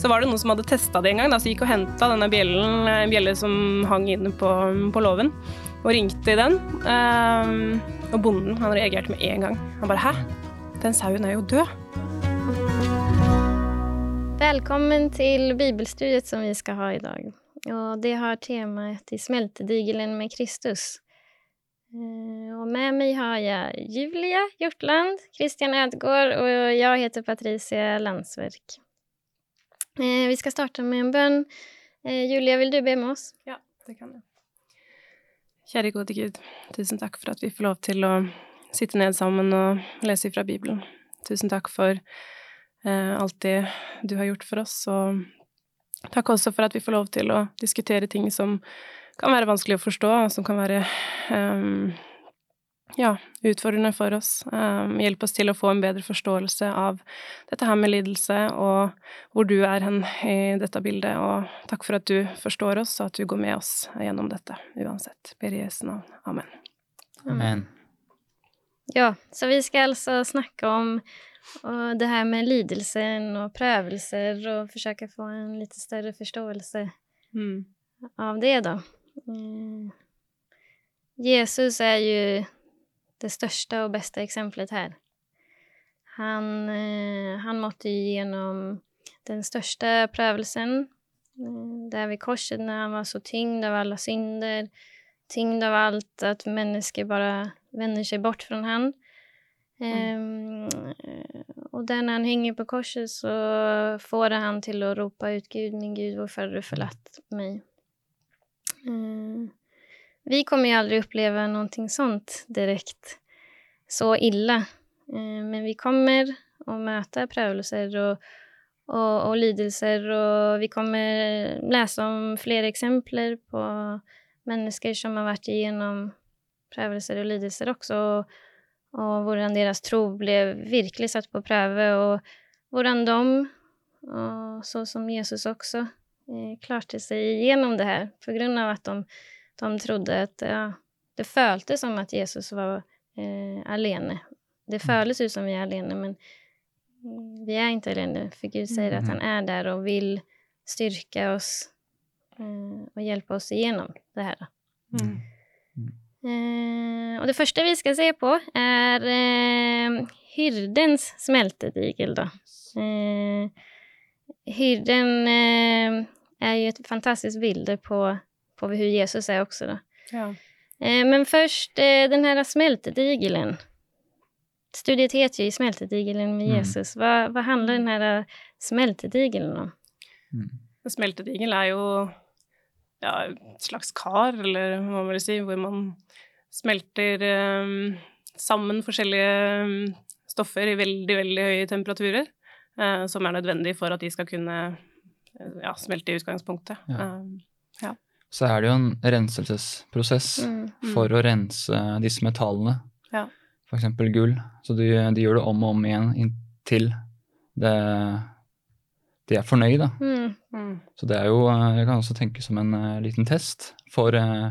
så var det noen som hadde testa det en gang, da, så gikk og henta denne bjellen, en bjelle som hang inne på, på låven, og ringte i den. Um, og bonden han reagerte med en gang. Han bare 'hæ? Den sauen er jo død'. Velkommen til bibelstudiet som vi skal ha i dag. Og det har temaet 'I smeltedigelen med Kristus'. Eh, og med meg har jeg Julia Hjortland, Christian Ødgaard og jeg heter Patricia Landsverk. Eh, vi skal starte med en bønn. Eh, Julia, vil du be med oss? Ja, det kan jeg. Kjære gode Gud, tusen takk for at vi får lov til å sitte ned sammen og lese fra Bibelen. Tusen takk for eh, alt det du har gjort for oss, og takk også for at vi får lov til å diskutere ting som kan være vanskelig å forstå, og som kan være um, ja, utfordrende for oss. Um, hjelp oss til å få en bedre forståelse av dette her med lidelse, og hvor du er hen i dette bildet. Og takk for at du forstår oss, og at du går med oss gjennom dette uansett. Ber i Jesu navn. Amen. Amen. Ja, så vi skal altså snakke om det her med lidelsen og prøvelser, og forsøke å få en litt større forståelse mm. av det, da. Mm. Jesus er jo det største og beste eksempelet her. Han, eh, han måtte gjennom den største prøvelsen, eh, der ved korset, når han var så tyngd av alle synder, tyngd av alt at mennesker bare vender seg bort fra han. Mm. Um, og der når han henger på korset, så får han til å rope ut 'Gud, min Gud, hvorfor har du forlatt meg?' Uh, vi kommer ju aldri uppleva noe sånt direkte så ille. Uh, men vi kommer å møte prøvelser og, och, och lidelser, och vi kommer läsa om flere eksempler på mennesker som har vært igjennom prøvelser og lidelser også, og, og hvordan deres tro ble virkelig satt på prøve, og hvordan de, og så som Jesus også, Eh, klarte seg igjennom det her på grunn av at de, de trodde at ja, det føltes som at Jesus var eh, alene. Det mm. føles ut som vi er alene, men vi er ikke alene, for Gud sier at han er der og vil styrke oss eh, og hjelpe oss igjennom det her. Mm. Eh, og det første vi skal se på, er eh, hyrdens smeltedigel, da. Eh, hyrden er jo et fantastisk bilde på, på hur Jesus er også. Då. Ja. Eh, men først eh, den her smeltedigelen. Studiet heter jo 'Smeltedigelen med mm. Jesus'. Hva, hva handler den her smeltedigelen om? Mm. Smeltedigel er jo ja, et slags kar, eller hva man vil si, hvor man smelter um, sammen forskjellige um, stoffer i veldig, veldig høye temperaturer, uh, som er nødvendig for at de skal kunne ja, smelte i utgangspunktet. Ja. Um, ja. Så er det jo en renselsesprosess mm, mm. for å rense disse metallene. Ja. F.eks. gull. Så de, de, gjør det om og om igjen inntil det, de er fornøyd, da. Mm, mm. Så det er jo Jeg kan også tenke som en uh, liten test for uh,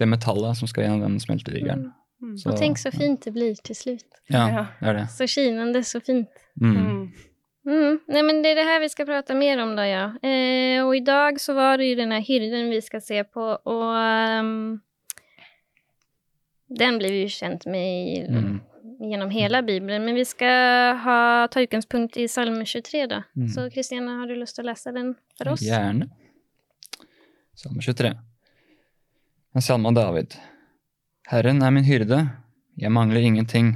det metallet som skal gjennom den smeltedigeren. Mm, mm. Og tenk så fint det blir til slutt. Ja, det er det. Så skinende, så fint. Mm. Mm. Nej, men det är det här vi ska prata mer om då, ja. Eh, och idag så var det ju den här hyrden vi ska se på och um, den blir vi ju känt med i, mm. genom hela Bibeln. Men vi ska ha, ta utgangspunkt i psalm 23 då. Mm. Så Kristina, har du lust att läsa den för oss? Gärna. Psalm 23. En psalm av David. Herren er min hyrde, jeg mangler ingenting.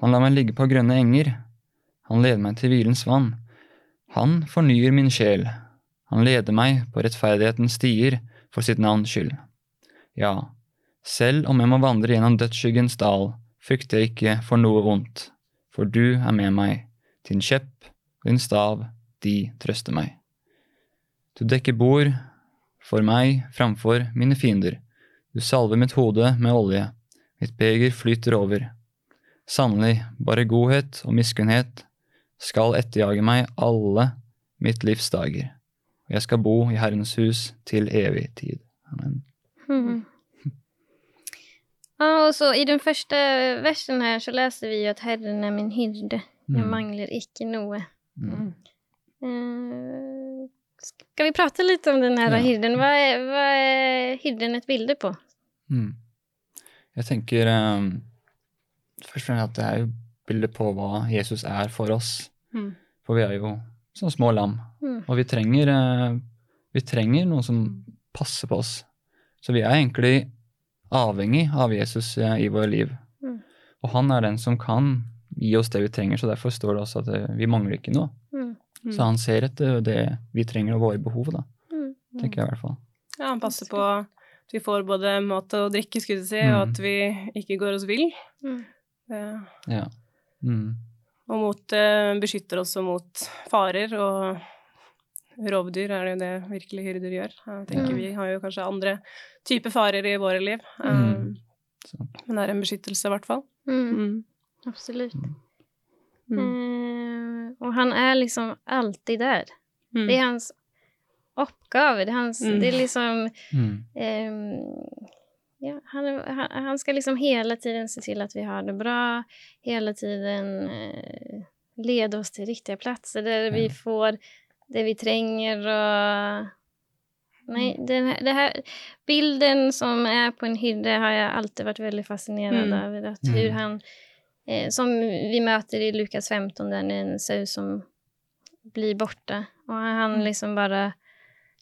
Han lar meg ligge på grønne enger. Han leder meg til hvilens vann. Han fornyer min sjel. Han leder meg på rettferdighetens stier for sitt navns skyld. Ja, selv om jeg må vandre gjennom dødsskyggens dal, frykter jeg ikke for noe vondt, for du er med meg, din kjepp og din stav, de trøster meg. Du dekker bord for meg framfor mine fiender, du salver mitt hode med olje, mitt beger flyter over. Sannelig, bare godhet og miskunnhet skal etterjage meg alle mitt livs dager, og jeg skal bo i Herrens hus til evig tid. Amen. Mm. Ja, og så I den første versen her så leser vi jo at Herren er min hyrde, jeg mm. mangler ikke noe. Mm. Uh, skal vi prate litt om den her ja. hyrden? Hva er, hva er, hyrden et bilde på? Mm. Jeg tenker um, først og fremst at det er jo bilde på hva Jesus er for oss. Mm. For vi er jo som små lam, mm. og vi trenger, uh, vi trenger noen som passer på oss. Så vi er egentlig avhengig av Jesus uh, i våre liv. Mm. Og han er den som kan gi oss det vi trenger, så derfor står det også at uh, vi mangler ikke noe. Mm. Så han ser etter det vi trenger og våre behov, da. Mm. Tenker jeg i hvert fall. Ja, han passer på at vi får både mat og drikke, skulle jeg si, og at vi ikke går oss vill. Ja. Mm. Og mot, uh, beskytter også mot farer, og rovdyr er det jo det virkelig hyrder gjør. Jeg tenker ja. Vi har jo kanskje andre typer farer i våre liv, um, men det er en beskyttelse, i hvert fall. Mm. mm. Absolutt. Uh, og han er liksom alltid der. Det er hans oppgave. Det er, hans, det er liksom um, ja, han, han, ska liksom hela tiden se till att vi har det bra, hela tiden eh, leda oss till riktiga platser där mm. vi får det vi trenger och Nej, mm. den här, här, bilden som är på en hyrde har jag alltid varit väldigt fascinerad mm. över. Att hur mm. han, eh, som vi möter i Lukas 15, där en sau som blir borta. Och han mm. liksom bara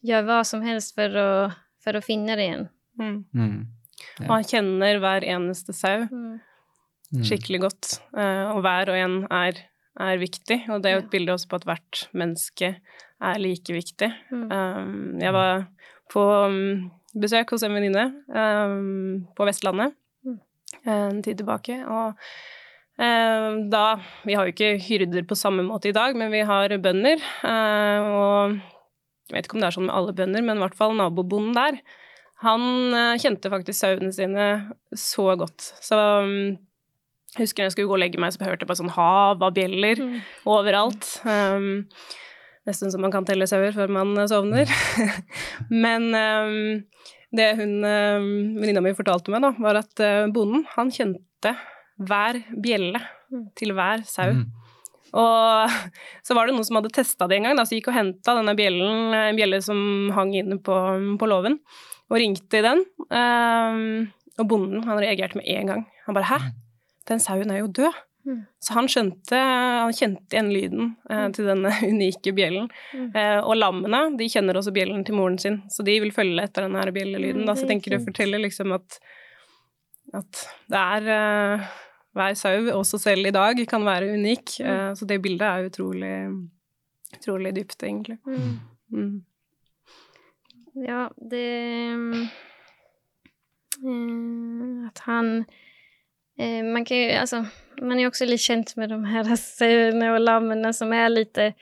gör vad som helst för att, för att finna det igen. Mm. Ja. Og han kjenner hver eneste sau mm. skikkelig godt. Uh, og hver og en er, er, viktig, og det er jo et bilde også på at hvert menneske er like viktig. Mm. Um, jeg var på um, besøk hos en venninne um, på Vestlandet mm. en tid tilbake, og uh, da Vi har jo ikke hyrder på samme måte i dag, men vi har bønder, uh, og jeg vet ikke om det er sånn med alle bønder, men i hvert fall nabobonden der han uh, kjente faktisk sauene sine så godt. Så um, husker jeg skulle gå og legge meg, så hørte jeg bare sånn hav av bjeller mm. overalt. Um, nesten som man kan telle sauer før man uh, sovner. Men um, det hun um, venninna mi fortalte meg, da, var at uh, bonden, han kjente hver bjelle mm. til hver sau. Mm. Og så var det noen som hadde testa det en gang, da, så gikk og henta denne bjellen, en bjelle som hang inne på, på låven og ringte i den. Um, og bonden han reagerte med en gang. Han bare 'hæ, mm. den sauen er jo død'. Mm. Så han skjønte Han kjente igjen lyden eh, til denne unike bjellen. Mm. Eh, og lammene de kjenner også bjellen til moren sin, så de vil følge etter denne bjellelyden. Da. Så jeg tenker du forteller liksom at, at det er eh, Hver sau, også selv i dag, kan være unik. så det bildet er utrolig, utrolig dypt, egentlig. Mm. Ja, det... Eh, att han... Eh, man kan ju, alltså, man är också lite känt med de här sauerna och lammen som är lite...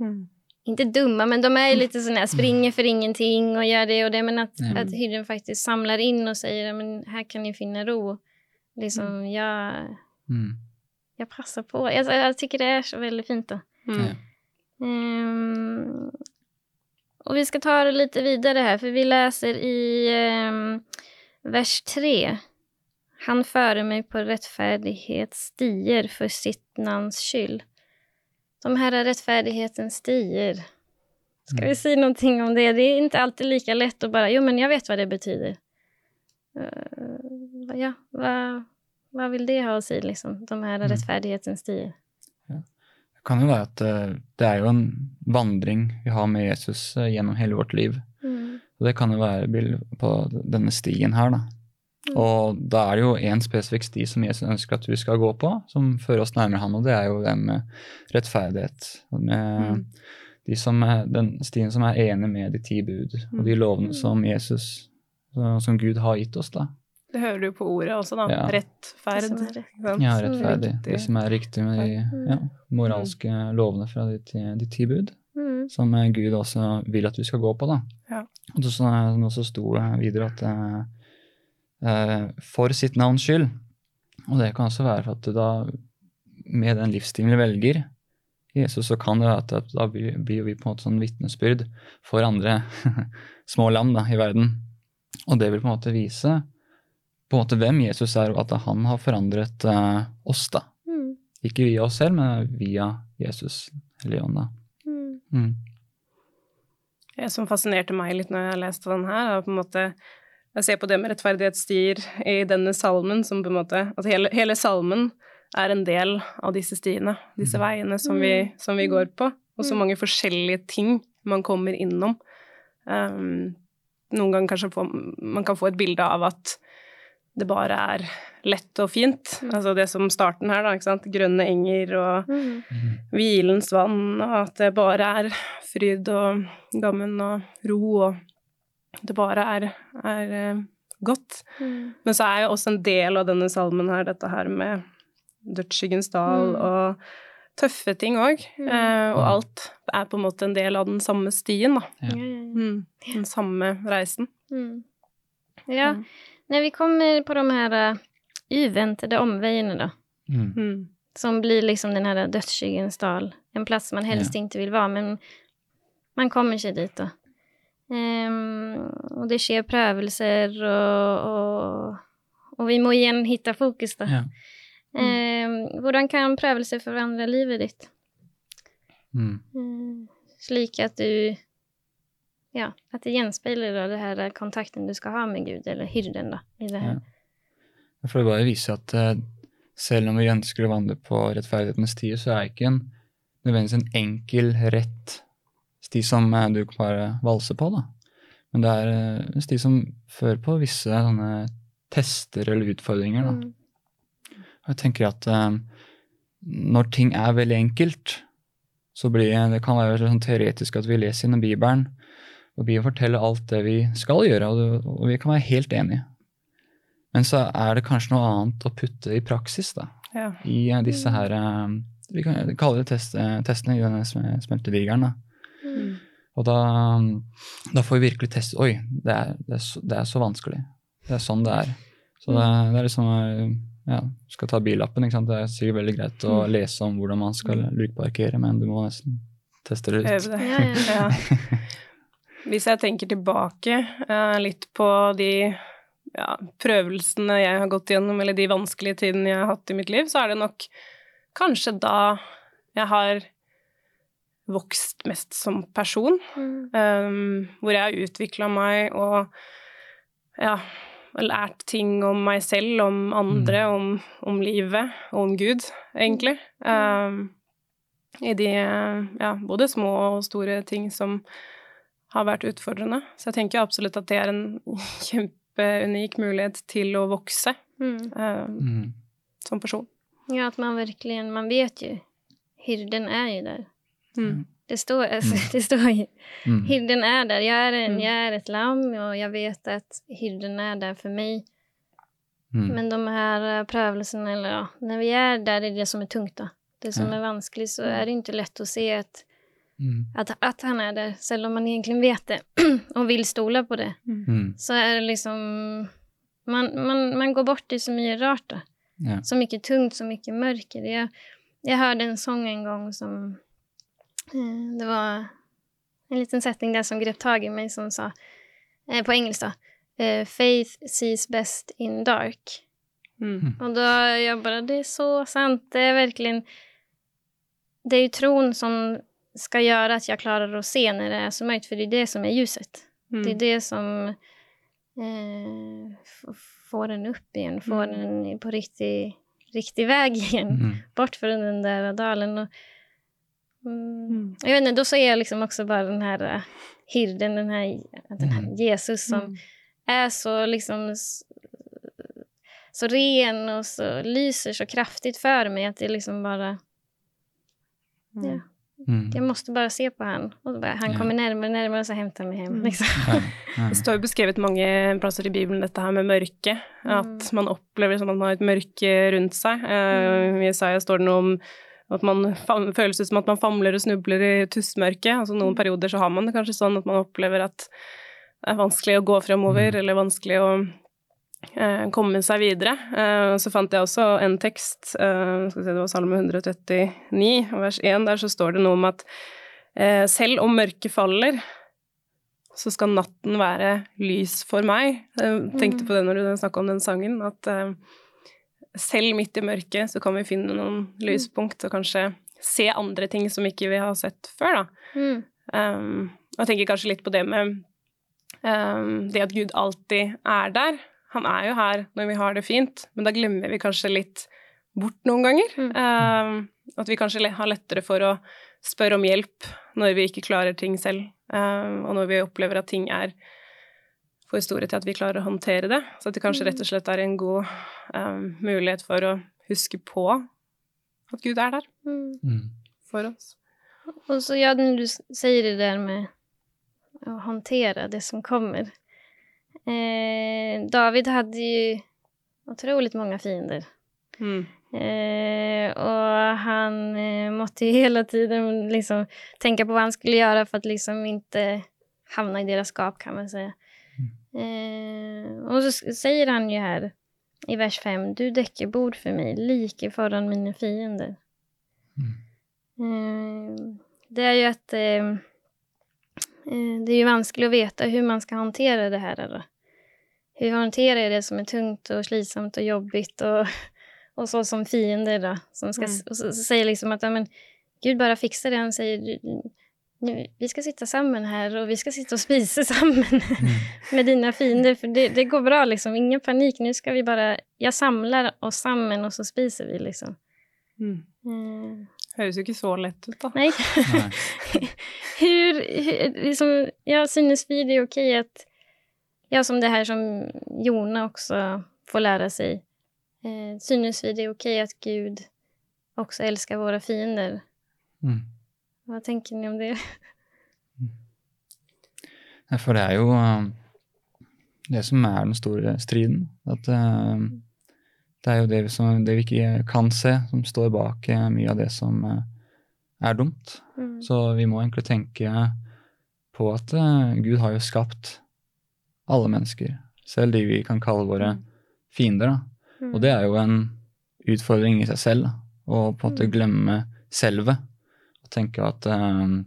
Mm. Inte dumma, men de är lite sådana här, springer för ingenting och gör det och det. Men att, mm. att hyrden faktiskt samlar in och säger men här kan ni finna ro. Liksom, mm. jag, mm. jag passar på. Jag, jag tycker det är så väldigt fint. Då. Mm. Um, och vi ska ta det lite vidare här, för vi läser i eh, vers 3. Han före mig på rättfärdighets stier för sitt namns skyld. De här är rättfärdighetens stier. Ska mm. vi säga någonting om det? Det är inte alltid lika lätt att bara, jo men jag vet vad det betyder. Uh, ja, vad, vad vill det ha att säga, liksom? De här mm. rättfärdighetens stier? Det kan jo være at eh, det er jo en vandring vi har med Jesus eh, gjennom hele vårt liv. Mm. Og det kan jo være bilde på denne stien her, da. Mm. Og da er det jo én spesifikk sti som Jesus ønsker at vi skal gå på, som fører oss nærmere han, og det er jo den med rettferdighet. Med mm. de som er, den stien som er enig med de ti bud og de mm. lovene som Jesus, som Gud har gitt oss, da. Det hører du på ordet også, da. Ja. Rettferd. Ja, rettferdig. Det som er riktig med de ja, moralske lovene fra de, de ti bud. Mm. Som eh, Gud også vil at vi skal gå på, da. Ja. Og så, så sto det videre at eh, for sitt navns skyld, og det kan også være for at da med den livsstilen vi velger Jesus, så kan det være at da blir vi på en måte sånn vitnesbyrd for andre små land da, i verden. Og det vil på en måte vise på en måte hvem Jesus er, og at han har forandret uh, oss. da. Mm. Ikke via oss selv, men via Jesus Helligånd. da. Mm. Mm. Det som fascinerte meg litt når jeg leste den her, er på en måte Jeg ser på det med rettferdighetsstier i denne salmen som på en måte At hele, hele salmen er en del av disse stiene, disse mm. veiene som vi, mm. som vi går på, og så mange forskjellige ting man kommer innom. Um, noen ganger kanskje få, man kan få et bilde av at det bare er lett og fint. Mm. Altså det som starten her, da, ikke sant. Grønne enger og mm. hvilens vann, og at det bare er fryd og gammen og ro, og det bare er, er uh, godt. Mm. Men så er jo også en del av denne salmen her dette her med dødsskyggens dal mm. og tøffe ting òg. Mm. Uh, og alt er på en måte en del av den samme stien, da. Ja. Mm. Den samme reisen. Mm. Ja. När vi kommer på de här uh, omvägarna då. Mm. Mm. Som blir liksom den her dödskyggens dal. En plass man helst yeah. ikke vil være, men man kommer sig dit, da. Um, og det sker prøvelser, og, och, och vi må igjen hitta fokus, da. Yeah. Mm. Um, hvordan kan prøvelser forandre livet ditt? Mm. Um, slik at du ja, at det gjenspeiler da, det her kontakten du skal ha med Gud, eller hyrden, da, i det her. Ja. For det bare viser at uh, selv om vi ønsker å vandre på rettferdighetens sti, så er det ikke en, nødvendigvis en enkel, rett sti som uh, du kan bare valse på, da. Men det er uh, en sti som fører på visse sånne tester eller utfordringer, da. Mm. Og jeg tenker at når ting er veldig enkelt, så blir det kan være sånn teoretisk at vi leser i Bibelen, og å fortelle alt det vi skal gjøre, og, vi kan være helt enige. Men så er det kanskje noe annet å putte i praksis, da. Ja. I eh, disse her eh, Vi kan kalle det test, eh, testene i denne smeltedigeren. Mm. Og da, da, får vi virkelig teste Oi, det er, det, er så, det er, så, vanskelig. Det er sånn det er. Så det, det er liksom ja, skal ta billappen. ikke sant? Det er sikkert veldig greit å mm. lese om hvordan man skal mm. lukeparkere, men du må nesten teste det ut. Øve det. Ja, ja, ja. Hvis jeg tenker tilbake uh, litt på de ja, prøvelsene jeg har gått gjennom, eller de vanskelige tidene jeg har hatt i mitt liv, så er det nok kanskje da jeg har vokst mest som person. Mm. Um, hvor jeg har utvikla meg og ja, lært ting om meg selv, om andre, mm. om, om, livet og om Gud, egentlig. Um, I de ja, både små og store ting som har vært utfordrende. Så jeg tenker absolutt at det er en kjempeunik mulighet til å vokse mm. Uh, mm. som person. Ja, at man virkelig Man vet jo Hyrden er jo der. Mm. Det står, altså, det står jo mm. Hyrden er der. Jeg er, en, jeg er, et lam, og jeg vet at hyrden er der for meg. Mm. Men de her eh, prøvelsene, eller ja, når vi er der, det er det som er tungt, da. Det som er vanskelig, så er det ikke lett å se at Mm. At, at, han er der, selv om man egentlig vet det og vil stole på det. Mm. mm. Så er det liksom man, man, man, går bort i så mye rart. da. Ja. Så mye tungt, så mye mørker. Jeg, jeg hørte en sang en gang som eh, Det var en liten setning der som grep tak i meg, som sa eh, På engelsk, da. Eh, 'Faith sees best in dark'. Mm. Og da jeg bare Det er så sant. Det er virkelig Det er jo troen som ska göra att jag klarar att se när det är så mörkt, för det är det som är ljuset. Mm. Det är det som eh, får en upp igen, får mm. en på riktig, riktig väg igen, mm. bort från den där dalen. Och, mm, mm. jag vet inte, då ser jag liksom också bara den här uh, hirden, den här, den här mm. Jesus som mm. är så liksom så ren och så lyser så kraftigt för mig att det liksom bara... Ja. Mm. Jeg måtte bare se på han, og bare, han kommer nærmere og nærmere, og så henter han meg hjem. Mm. Liksom. Ja, ja. Det står jo beskrevet mange plasser i Bibelen dette her med mørke, at mm. man opplever som at man har et mørke rundt seg. Uh, I Isaiah står det noe om at man føles som at man famler og snubler i tussmørket. Altså noen perioder så har man det kanskje sånn at man opplever at det er vanskelig å gå fremover, mm. eller vanskelig å komme seg videre. Eh, så fant jeg også en tekst, eh, skal vi se, det var Salme 139, vers 1, der så står det noe om at eh, selv om mørket faller, så skal natten være lys for meg. Jeg tenkte på det når du snakka om den sangen, at eh, selv midt i mørket så kan vi finne noen lyspunkt og kanskje se andre ting som ikke vi har sett før, da. Mm. Jeg tenker kanskje litt på det med det at Gud alltid er der. Han er jo her når vi har det fint, men da glemmer vi kanskje litt bort noen ganger. Mm. Uh, at vi kanskje har lettere for å spørre om hjelp når vi ikke klarer ting selv, uh, og når vi opplever at ting er for store til at vi klarer å håndtere det. Så at det kanskje rett og slett er en god um, mulighet for å huske på at Gud er der mm. mm. for oss. Og så ja, når du sier det der med å håndtere det som kommer eh, David hadde jo utrolig mange fiender. Mm. Eh, og han eh, måtte hele tiden liksom tenke på hva han skulle gjøre for at liksom ikke hamna i deres skap, kan man säga. Mm. Eh, og så sier han jo her i vers 5 Du däcker bord for meg like foran mine fiender. Mm. Eh, det er jo at eh, eh, det er jo vanskelig å vite hvordan man skal håndtere det her. Eller? Hur håndterer jag det som er tungt og slitsomt og jobbigt og, och så som fiender da, som skal, mm. och så, så sier liksom at ja, men, Gud bare fixar det. Han sier nu, vi skal sitte sammen her og vi skal sitte og spise sammen mm. med dine fiender for det, det, går bra liksom, ingen panikk, nå skal vi bare, jeg samler oss sammen og så spiser vi liksom. Mm. Uh, Høres jo ikke så lett ut, da. Nei. Hur, liksom, ja, synes vi det er ok at Ja, som det her som Jona også får lære seg. Eh, synes vi det er ok at Gud også elsker våre fiender? Mm. Hva tenker ni om det? For det er jo eh, det som er den store striden. At uh, det er jo det vi, som, det vi, ikke kan se, som står bak eh, mye av det som eh, er dumt. Mm. Så vi må egentlig tenke på at Gud har jo skapt alle mennesker, selv de vi kan kalle våre fiender. Mm. Og det er jo en utfordring i seg selv, å på en måte mm. glemme selve. Og tenke at um,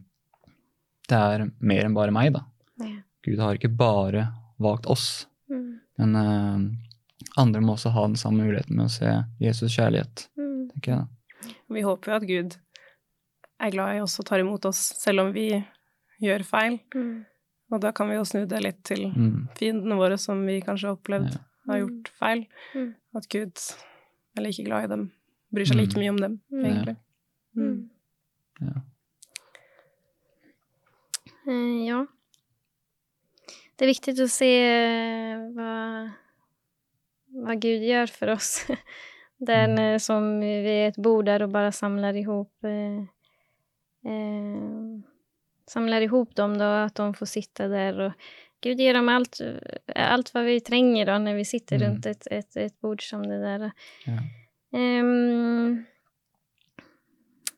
det er mer enn bare meg, da. Ja. Gud har ikke bare valgt oss, mm. men uh, andre må også ha den samme muligheten med å se Jesus' kjærlighet, mm. tenker jeg da. Vi håper jo at Gud er glad i oss og tar imot oss, selv om vi gjør feil. Mm. Og da kan vi jo snu det litt til mm. fiendene våre, som vi kanskje har opplevd ja. har gjort feil. Mm. At Gud er like glad i dem, bryr seg like mm. mye om dem, egentlig. Ja. ja. Uh, ja. Det er viktig å se hva hva Gud gjør for oss. Den mm. som vi ett bord og bare samler samlar ihop eh, eh, samlar ihop dem då, att de får sitta där och Gud ger dem allt, allt vad vi tränger då när vi sitter mm. runt ett, ett, ett bord som det där. Ja. Um,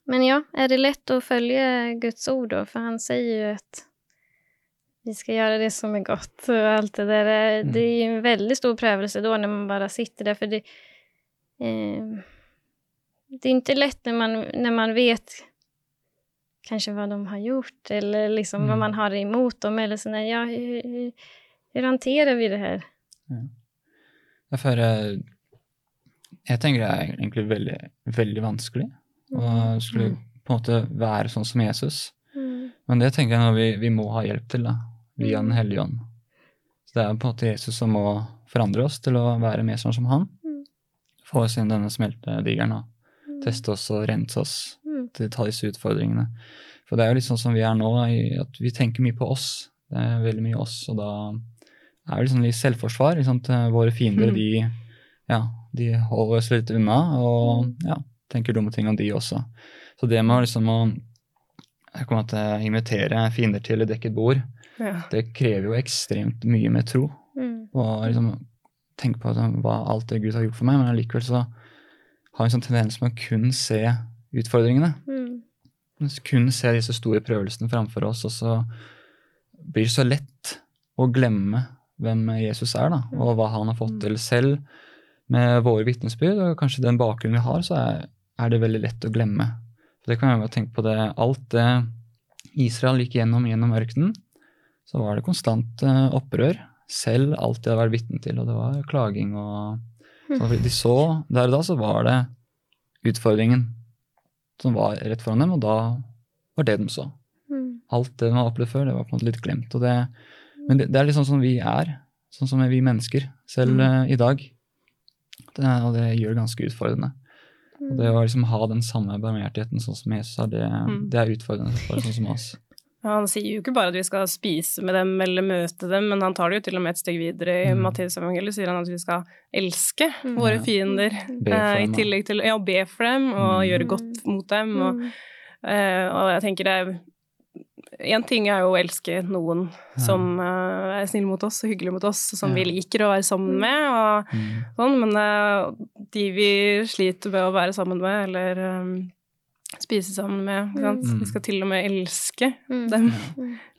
men ja, är det lätt att följa Guds ord då? För han säger ju att vi ska göra det som är gott och allt det där. Mm. Det är ju en väldigt stor prövelse då när man bara sitter där. För det, eh, det är inte lätt när man, när man vet kanske vad de har gjort eller liksom mm. vad man har emot dem. Eller sådär. Ja, hur, hur, vi det her? Ja. For uh, jeg tenker det er egentlig veldig, veldig vanskelig å mm. skulle på en måte være sånn som Jesus. Mm. Men det tenker jeg nå vi, vi må ha hjelp til. da via Den mm. hellige ånd. Så det er på en måte Jesus som må forandre oss til å være mer sånn som han. Mm. Få oss inn denne smeltedigeren og mm. teste oss og rense oss å ta disse utfordringene. For det er jo litt sånn som vi er nå, at vi tenker mye på oss. Det er veldig mye oss, og da er det liksom litt selvforsvar. Liksom, våre fiender, de, ja, de holder oss litt unna og ja, tenker dumme ting om de også. Så det med liksom å kommer til å invitere fiender til et dekket bord, ja. Det krever jo ekstremt mye med tro. Mm. Og liksom tenke på hva alt det Gud har gjort for meg, men allikevel så har vi en sånn tendens med å kun se utfordringene. Mm. Kun se disse store prøvelsene framfor oss, og så blir det så lett å glemme hvem Jesus er, da, og hva han har fått mm. til selv. Med våre vitnesbyrd og kanskje den bakgrunnen vi har, så er, er det veldig lett å glemme. For det kan jeg jo tenke på det, Alt det Israel gikk gjennom gjennom ørkenen, så var det konstant uh, opprør. Selv alt de hadde vært vitne til, og det var klaging og så De så Der og da så var det utfordringen. Som var rett foran dem, og da var det de så. Mm. Alt det de har opplevd før, det var på en måte litt glemt. Det, men det, det, er litt sånn som vi er, sånn som er vi mennesker, selv mm. uh, i dag. Det, og det gjør det ganske utfordrende. Og det å liksom ha den samme barmhjertigheten sånn som Jesus har, det, mm. det er utfordrende for sånn som oss. Han sier jo ikke bare at vi skal spise med dem eller møte dem, men han tar det jo til og med et steg videre. I mm. Matteusevangeliet sier han at vi skal elske mm. våre fiender, eh, i tillegg til ja, be for dem og mm. gjøre godt mot dem. Og, mm. eh, og jeg tenker det er Én ting er jo å elske noen ja. som uh, er snill mot oss og hyggelig mot oss, som ja. vi liker å være sammen mm. med, og mm. sånn, men uh, de vi sliter med å være sammen med, eller um, spise sammen med. Mm. Vi skal til og med elske mm. dem.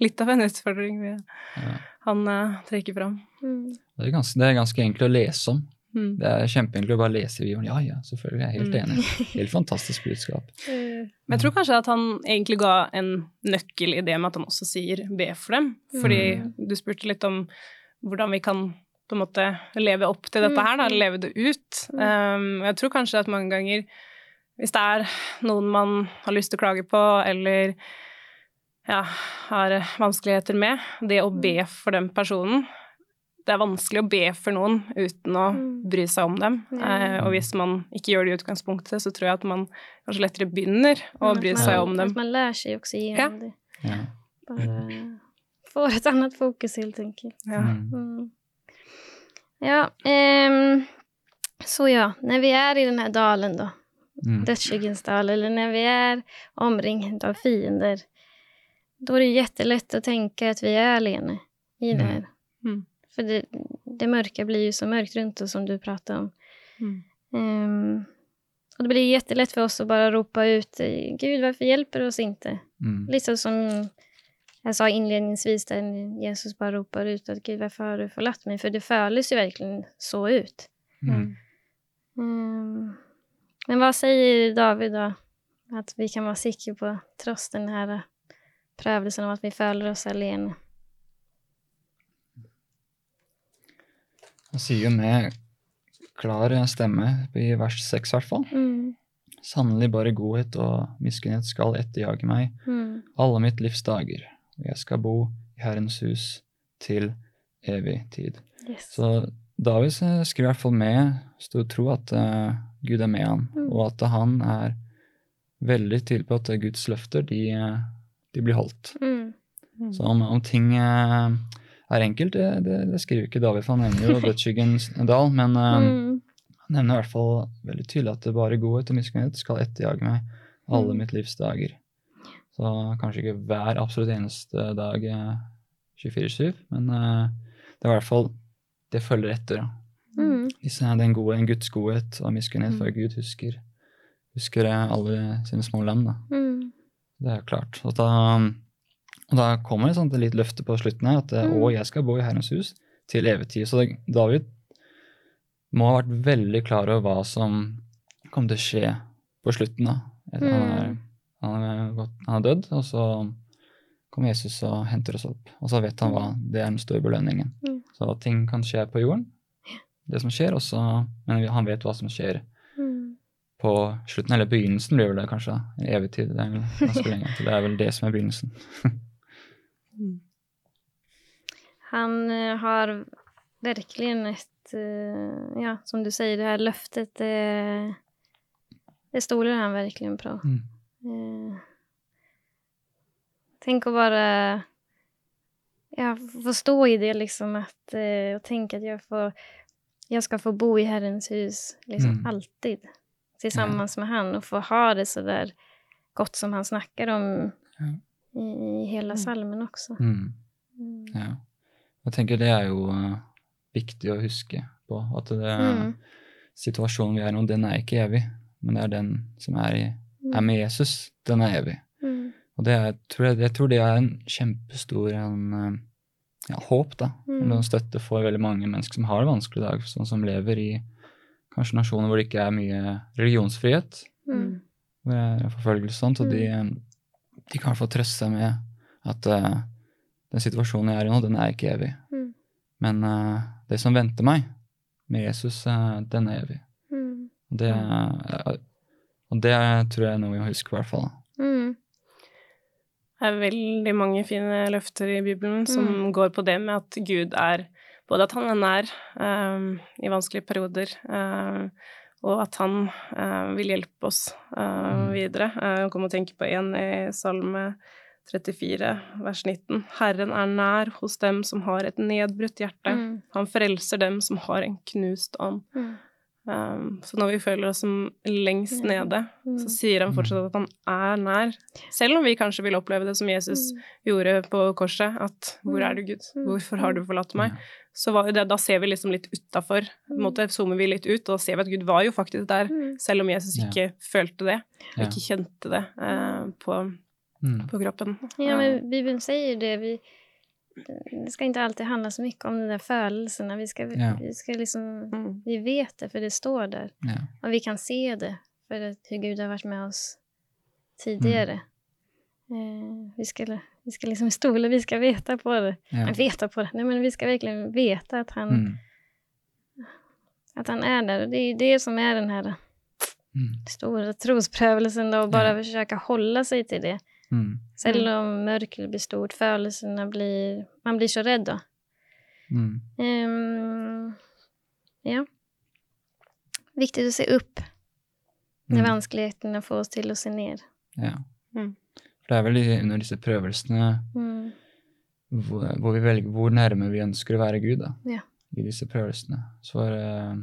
Litt av en utfordring vi, ja. han uh, trekker fram. Mm. Det, er ganske, det er ganske enkelt å lese om. Mm. Det er kjempeenkelt å bare lese i Bibelen. Ja, ja, selvfølgelig. Jeg er helt mm. enig. Helt fantastisk budskap. Men jeg tror kanskje at han egentlig ga en nøkkel i det med at han også sier be for dem. Fordi du spurte litt om hvordan vi kan på en måte leve opp til dette her, da, leve det ut. Um, jeg tror kanskje at mange ganger hvis det er noen man har lyst til å klage på, eller ja, har vanskeligheter med, det å be for den personen Det er vanskelig å be for noen uten å mm. bry seg om dem. Eh, og hvis man ikke gjør det i utgangspunktet, så tror jeg at man kanskje lettere begynner å bry seg om dem. At man lærer seg også gjennom det. Ja. Bare får et annet fokus, helt enkelt. Ja. Mm. Ja, um, så ja, når vi er i denne dalen, da mm. dödsskyggens dal eller när vi är omringade av fiender, då är det jättelätt att tänka att vi är alene i det här. Mm. För det, det, mörka blir ju så mörkt runt oss som du pratade om. Um, och det blir jättelätt för oss att bara ropa ut, Gud varför hjälper du oss inte? Mm. Lite som jag sa inledningsvis där Jesus bara ropar ut att Gud varför har du förlatt mig? För det føles ju verkligen så ut. Mm. Um, men hva sier David, da? At vi kan være sikre på, tross den her prøvelsen om at vi føler oss alene? Han sier jo med klar stemme i vers seks, i hvert fall. Mm. Sannelig bare godhet og miskunnhet skal etterjage meg mm. alle mitt livs dager, og jeg skal bo i Herrens hus til evig tid. Yes. Så David skriver i hvert fall med stor tro at uh, Gud er med han, mm. og at han er veldig tydelig på at Guds løfter, de, de blir holdt. Mm. Mm. Så om, om ting uh, er enkelt, det, det, det, skriver ikke David, for han nevner jo dødsskyggens dal, men mm. han nevner i hvert fall veldig tydelig at det bare godhet og miskunnhet skal etterjage meg alle mm. mitt livs dager. Så kanskje ikke hver absolutt eneste dag 24-7, men det er i hvert fall det følger etter. Mm. Den gode, en Guds godhet og miskunnhet mm. for Gud husker, husker alle sine små lam. Da. Mm. Det er klart. Og da, og da kommer det sånn et litt løfte på slutten her, at mm. å, jeg skal bo i Herrens hus til evig tid. Så det, David må ha vært veldig klar over hva som kom til å skje på slutten. da. Han er, mm. han, er gått, han er dødd, og så kommer Jesus og henter oss opp. Og så vet han hva det er den store belønningen. Mm. Så ting kan skje på jorden, det som skjer, også, men han vet hva som skjer mm. på slutten, eller begynnelsen blir vel det kanskje. Evig tid. Det er vel ganske lenge. til. det er vel det som er begynnelsen. Mm. han uh, har virkelig et uh, Ja, som du sier, det her løftet, det, det stoler han virkelig på. Mm. Uh, tenk å bare ja, få stå i det liksom at, og tenke at jeg får, jag ska få bo i Herrens hus liksom mm. alltid tillsammans ja. med han och få ha det så där gott som han snackar om ja. i, hele hela mm. salmen också. Mm. mm. Ja. Jeg tenker det er jo uh, viktig å huske på. At det, mm. situasjonen vi er i nå, den er ikke evig. Men det er den som er, i, er med Jesus, den er evig. Og det er, tror jeg, jeg, tror det er en kjempestor en, eh, ja, håp, da. Mm. Noen støtte for veldig mange mennesker som har det vanskelig i dag, sånn som lever i kanskje nasjoner hvor det ikke er mye religionsfrihet, mm. hvor det er forfølgelse og sånt, og de, mm. de kan få trøste seg med at uh, den situasjonen jeg er i nå, den er ikke evig. Mm. Men uh, det som venter meg med Jesus, uh, den er evig. Mm. Det, Og det tror jeg er noe vi må huske, i hvert fall. Det er veldig mange fine løfter i Bibelen som mm. går på det med at Gud er Både at han er nær um, i vanskelige perioder, um, og at han um, vil hjelpe oss uh, videre. Jeg kommer å tenke på en i Salme 34, vers 19. Herren er nær hos dem som har et nedbrutt hjerte. Mm. Han frelser dem som har en knust ånd. Mm. Um, så når vi føler oss som lengst nede, mm. så sier han fortsatt at han er nær. Selv om vi kanskje vil oppleve det som Jesus mm. gjorde på korset, at 'Hvor er du, Gud? Mm. Hvorfor har du forlatt meg?' Så det, da ser vi liksom litt utafor. Zoomer vi litt ut, og da ser vi at Gud var jo faktisk der, selv om Jesus ikke følte det, og ikke kjente det uh, på, på, kroppen. Ja, men Bibelen sier det. vi det ska inte alltid handla så mycket om de där födelserna. Vi, ska, ja. vi, ska liksom, mm. vi vet det, för det står där. Ja. Och vi kan se det, för att hur Gud har varit med oss tidigare. Mm. Eh, vi, ska, vi ska liksom stola, vi ska veta på det. Ja. Veta på det. Nej, men vi ska verkligen veta att han, mm. att han är där. Det är det som är den här mm. stora trosprövelsen, då, och bara försöka hålla sig till det. Mm. Selv om mørket blir stort, følelsene blir Man blir så redd, da. Mm. Um, ja. Viktig å se opp når mm. vanskelighetene får oss til å se ned. Ja. Mm. For det er vel under disse prøvelsene mm. hvor, hvor, vi velger hvor nærme vi ønsker å være Gud, da. Ja. I disse prøvelsene. Så uh,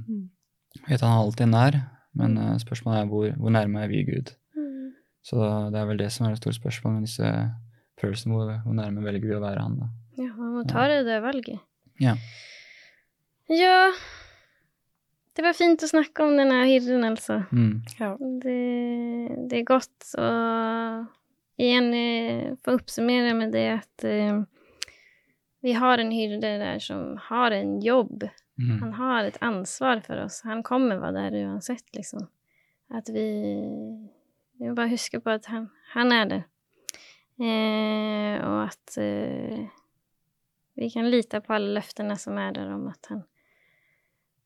vet han alltid nær, men uh, spørsmålet er hvor, hvor nærme er vi Gud? Så det er vel det som er det store spørsmålet med disse prøvelsene. Hvor, hvor nærme velger vi å være han, da? Ja, man må ta det det valget. Ja. Ja Det var fint å snakke om denne hyrden, altså. Mm. Ja. Det, det, er godt å igjen eh, få oppsummere med det at uh, vi har en hyrde der som har en jobb. Mm. Han har et ansvar for oss. Han kommer være der uansett, liksom. At vi vi må bare huske på at han, han er det. Eh, og at eh, vi kan lite på alle løftene som er der om at han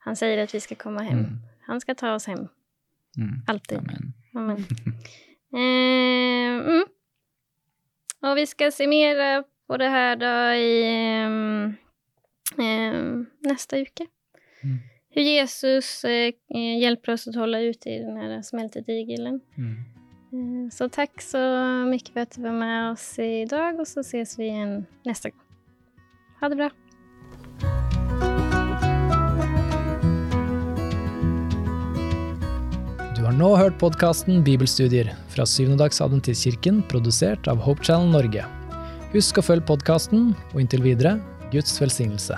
Han sier at vi skal komme hjem. Mm. Han skal ta oss hjem. Mm. Alltid. Amen. Amen. eh, mm. Og vi skal se mer på det her da i eh, neste uke. Mm. Hur Jesus eh, hjelper oss å holde ut i den här smältedigelen. Mm. Eh, så takk så mye for at du var med oss i dag, og så ses vi igjen neste gang. Ha det bra. Du har nå hørt podkasten Bibelstudier fra Syvendedagsadventistkirken, produsert av Hope Channel Norge. Husk å følge podkasten, og inntil videre Guds velsignelse.